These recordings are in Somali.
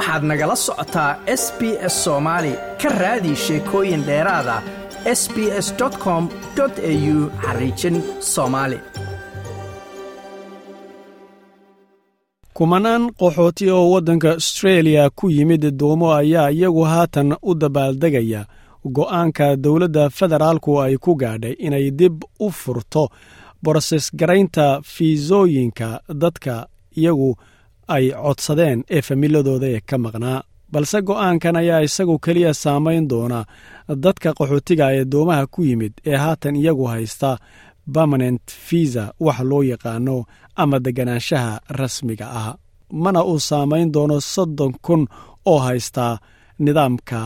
waxaad nagala socotaa s b s soomaali ka raadi sheekooyin dheeraada s b s com au xariijin soomaali kumanaan qaxooti oo waddanka austreeliya ku yimid doomo ayaa iyagu haatan u dabaaldegaya go'aanka dowladda federaalku ay ku gaadhay inay dib u furto boroses garaynta fiisooyinka dadka iyagu ay codsadeen ee familadooda ee ka maqnaa balse go'aankan ayaa isagu keliya saamayn doona. Dadka qaxootiga ee doomaha ku yimid ee haatan iyagu haysta permanent fiisa wax loo yaqaano ama deganaanshaha rasmiga ah. Mana uu saamayn doono soddon kun oo haystaa nidaamka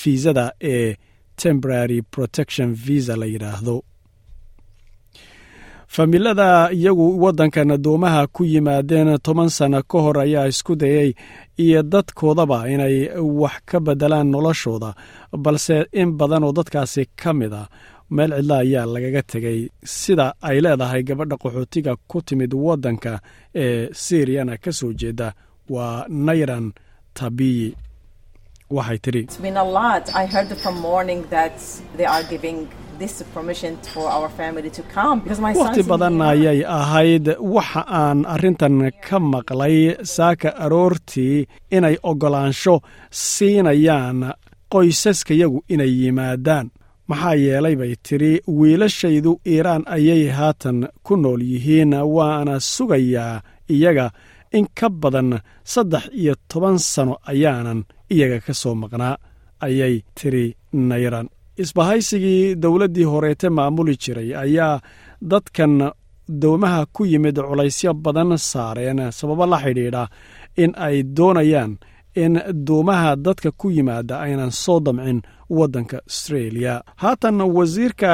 fiisada ee temporary protection visa la yidhaahdo familada iyagu waddankan doomaha ku yimaadeen toban sanno ka hor ayaa isku dayay iyo dadkoodaba inay wax ka beddelaan noloshooda balse in badan oo dadkaasi ka mid a meel cidla ayaa lagaga tegay. Sida ay leedahay gabadha qaxootiga ku timid waddanka ee siriyana ka soo jeeda waa nayran tabiyi waxay tidhi wakhti badan ayay ahayd waxa aan arrintan ka maqlay saaka aroortii inay oggolaansho siinayaan qoysaskayagu inay yimaadaan. Maxaa yeelay bay tidhi wiilashaydu iiraan ayay haatan ku nool yihiin waana sugayaa iyaga in ka badan saddex iyo toban sano ayaanan iyaga ka soo maqnaa ayay tidhi nayran. Isbahaysigii dowladdii horeete maamuli jiray ayaa dadkan doomaha ku yimid culaysyo badan saareen sababo la xidhiidha in ay doonayaan in doomaha dadka ku yimaada aynan soo damcin waddanka austreeliya haatan wasiirka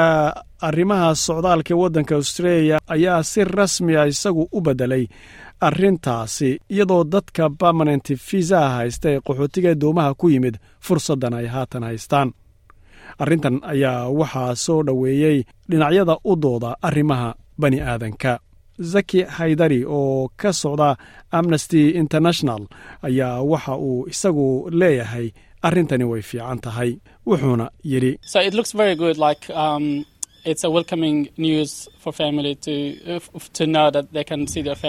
arrimaha socdaalka waddanka austreeliya ayaa si rasmi a isagu u beddelay arrintaasi iyadoo dadka permanent fiisaha haysta ee qaxootiga doomaha ku yimid fursaddan ay haatan haystaan. Arrintan ayaa waxaa soo dhoweeyey dhinacyada u dooda arrimaha bani aadanka zaki haydari oo ka socda amnesty international ayaa waxa uu isagu leeyahay arrintani way fiican tahay wuxuuna yidhi.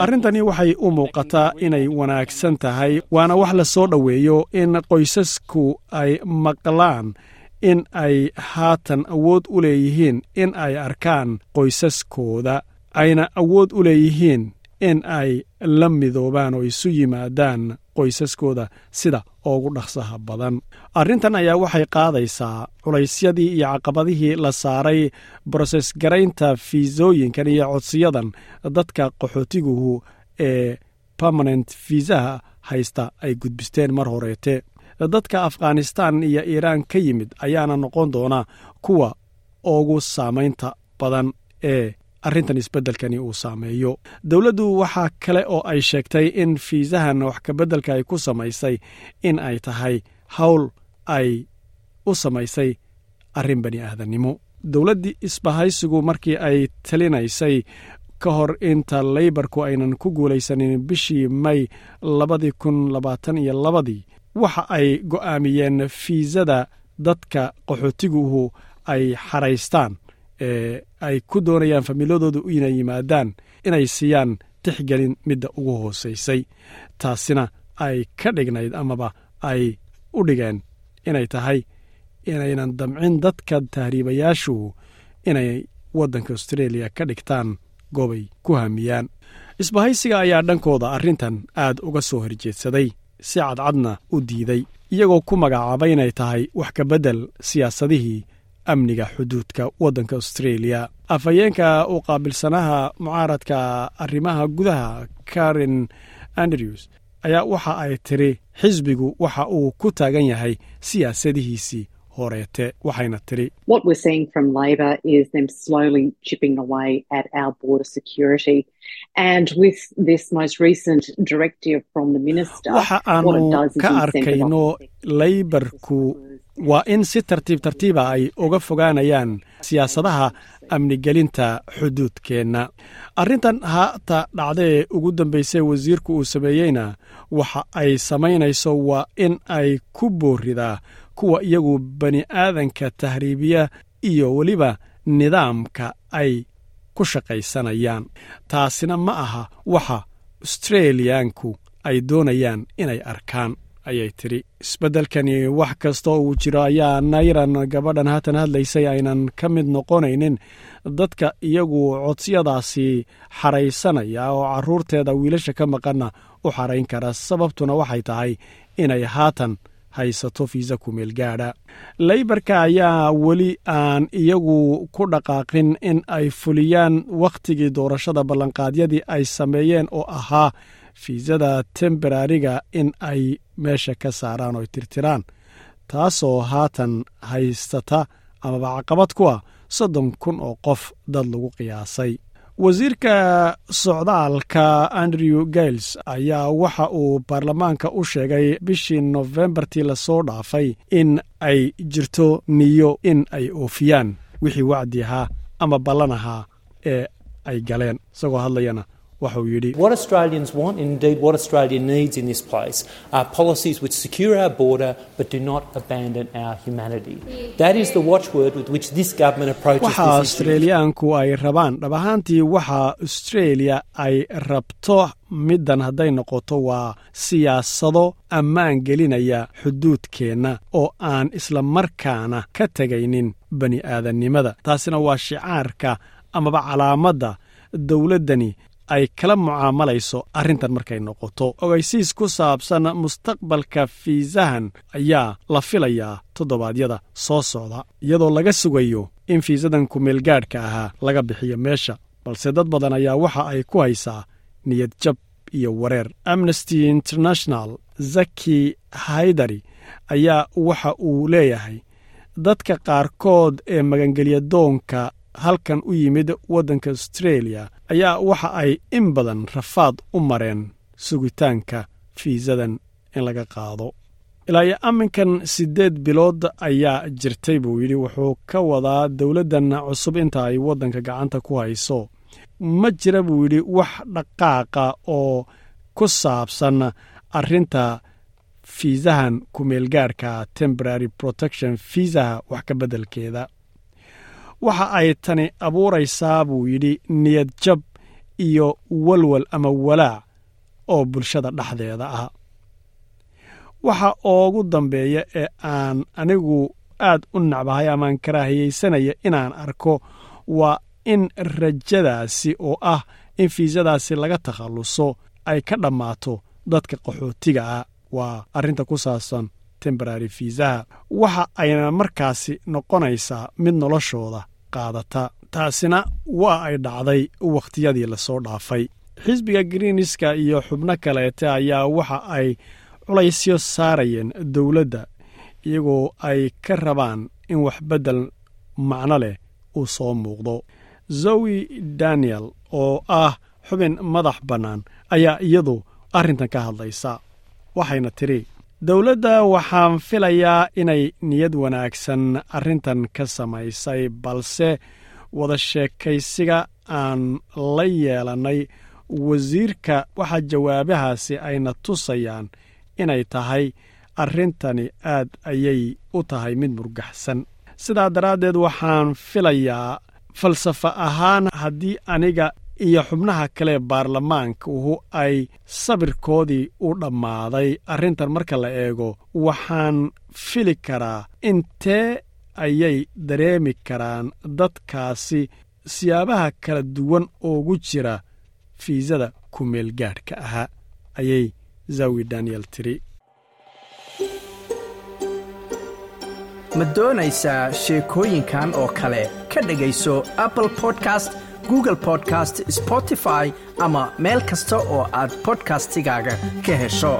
Arrintani waxay u muuqataa inay wanaagsan tahay waana wax la soo dhoweeyo in qoysasku ay maqlaan in ay haatan awood u leeyihiin in ay arkaan qoysaskooda ayna awood u leeyihiin in ay la midoobaan oo isu yimaadaan qoysaskooda sida ugu dhaqsaha badan. Arrintan ayaa waxay qaadaysaa culaysyadii iyo caqabadihii la saaray broses garaynta fiisooyinkan iyo codsiyadan dadka qaxootiguhu ee permanent fiisaha haysta ay gudbisteen mar horeete. Dadka afghanistan iyo iiraan ka yimid ayaana noqon doona kuwa ugu saamaynta badan ee arrintan isbeddelkani uu saameeyo. Dowladdu waxaa kale oo ay sheegtay in fiisahan wax kabeddelka ay ku samaysay in ay tahay howl ay u samaysay arrin bani aadannimo dowladdii isbahaysigu markii ay talinaysay ka hor inta leybarku aynan ku guulaysanin bishii may labadii kun labaatan iyo labadii waxa ay go'aamiyeen fiisada dadka qaxootiguhu ay xaraystaan ay ku doonayaan famiiladoodu inay yimaadaan inay siiyaan tixgelin midda ugu hoosaysay taasina ay ka dhignayd amaba ay u dhigeen inay tahay inaynan damcin dadka tahriibayaashu inay waddanka austreeliya ka dhigtaan goobay ku hamiyaan isbahaysiga ayaa dhankooda arrintan aad uga soo horjeedsaday si cadcadna u diiday iyagoo ku magacaabay inay tahay wax kabeddel siyaasadihii amniga xuduudka waddanka austreeliya afhayeenka u qaabilsanaha mucaaradka arrimaha gudaha karen andrews ayaa waxa ay tiri xisbigu waxa uu ku taagan yahay siyaasadihiisii horeete waxayna tiri. Waxa aanu ka arkayno leybarku waa in si tartiib tartiiba ay uga fogaanayaan siyaasadaha amnigelinta xuduudkeenna. Arrintan haata dhacdaee ugu dambaysay wasiirku uu sameeyeyna waxa ay samaynayso waa in ay ku booridaa kuwa iyagu bani aadanka tahriibiya iyo weliba nidaamka ay ku shaqaysanayaan. Taasina ma aha waxa astreeliyaanku ay doonayaan inay arkaan ayay tidhi. Isbeddelkani wax kastoo uu jiro ayaa nayran gabadhan haatan hadlaysay aynan ka mid noqonaynin. Dadka iyagu codsiyadaasi xaraysanaya oo carruurteeda wiilasha ka maqanna u xarayn kara sababtuna waxay tahay inay haatan haysato fiisa kumeel gaadha. Leybarka ayaa weli aan iyagu ku dhaqaaqin in ay fuliyaan wakhtigii doorashada ballanqaadyadii ay sameeyeen oo ahaa fiisada temberariga in ay meesha ka saaraan oo tirtiraan taasoo haatan haystata amaba caqabad ku ah soddon kun oo qof dad lagu qiyaasay wasiirka socdaalka andrew gailes ayaa waxa uu baarlamaanka u sheegay bishii nofembartii la soo dhaafay in ay jirto niyo in ay oofiyaan. Wixii wacdi ahaa ama ballan ahaa ee ay galeen isagoo hadlayana waxuu yidhi. What Australians want, and indeed what Australia needs in this place, are policies which secure our border but do not abandon our humanity. That is the watchword with which this government approaches waxa australiyaanku ay rabaan. Dhab ahaantii waxa australia ay rabto middan hadday noqoto waa siyaasado ammaan gelinaya xuduudkeenna oo aan isla markaana ka tegaynin bani aadannimada taasina waa shicaarka amaba calaamadda dowladdani ay kala mucaamalayso arrintan markay noqoto. Ogeysiis ku saabsan mustaqbalka fiisahan ayaa la filayaa toddobaadyada soo socda iyadoo laga sugayo in fiisadan kumeelgaadhka ahaa laga bixiyo meesha balse dad badan ayaa waxa ay ku haysaa niyad jab iyo wareer. Amnesty international zaki haydari ayaa waxa uu leeyahay dadka qaarkood ee magangelyadoonka halkan u yimid waddanka australia ayaa waxa ay in badan rafaad u mareen sugitaanka fiisadan in laga qaado. Ilaa iyo amminkan siddeed bilood ayaa jirtay buu yidhi wuxuu ka wadaa dowladdan cusub inta ay waddanka gacanta ku hayso. Ma jira buu yidhi wax dhaqaaqa oo ku saabsan arrinta fiisahan kumeelgaadhka temporary protection fiisaha wax ka beddelkeeda waxa ay tani abuuraysaa buu yidhi niyad jab iyo walwal ama walaac oo bulshada dhexdeeda ah. Waxa oogu dambeeya ee aan anigu aad u nacbahay amaan karaahiyeysanaya inaan arko waa in rajadaasi oo ah in fiisadaasi laga takhalluso ay ka dhammaato dadka qaxootiga ah. Waa arrinta ku saabsan temborary fiisaha waxa ayna markaasi noqonaysaa mid noloshooda qaadata. Taasina waa ay dhacday wakhtiyadii la soo dhaafay. Xisbiga greeniska iyo xubno kaleete ayaa waxa ay culaysyo saarayeen dowladda iyagoo ay ka rabaan in waxbeddel macno leh uu soo muuqdo. Zowi daniel oo ah xubin madax bannaan ayaa iyadu arrintan ka hadlaysa waxayna tidhi dowladda waxaan filayaa inay niyad wanaagsan arrintan ka samaysay balse wada sheekaysiga aan la yeelannay wasiirka waxa jawaabahaasi ayna tusayaan inay tahay arrintani aad ayay u tahay mid murgaxsan. Sidaa daraaddeed waxaan filayaa falsafa ahaan haddii aniga iyo xubnaha kale baarlamaanka uhu ay sabirkoodii u dhammaaday. Arrintan marka la eego waxaan fili karaa intee ayay dareemi karaan dadkaasi siyaabaha kala duwan oogu jira fiisada kumeelgaadhka ahaa ayay zawi daniel tiri. Ma doonaysaa sheekooyinkan oo kale ka dhegayso apple podcast google podcast spotify ama meel kasta oo aad bodkastigaaga ka hesho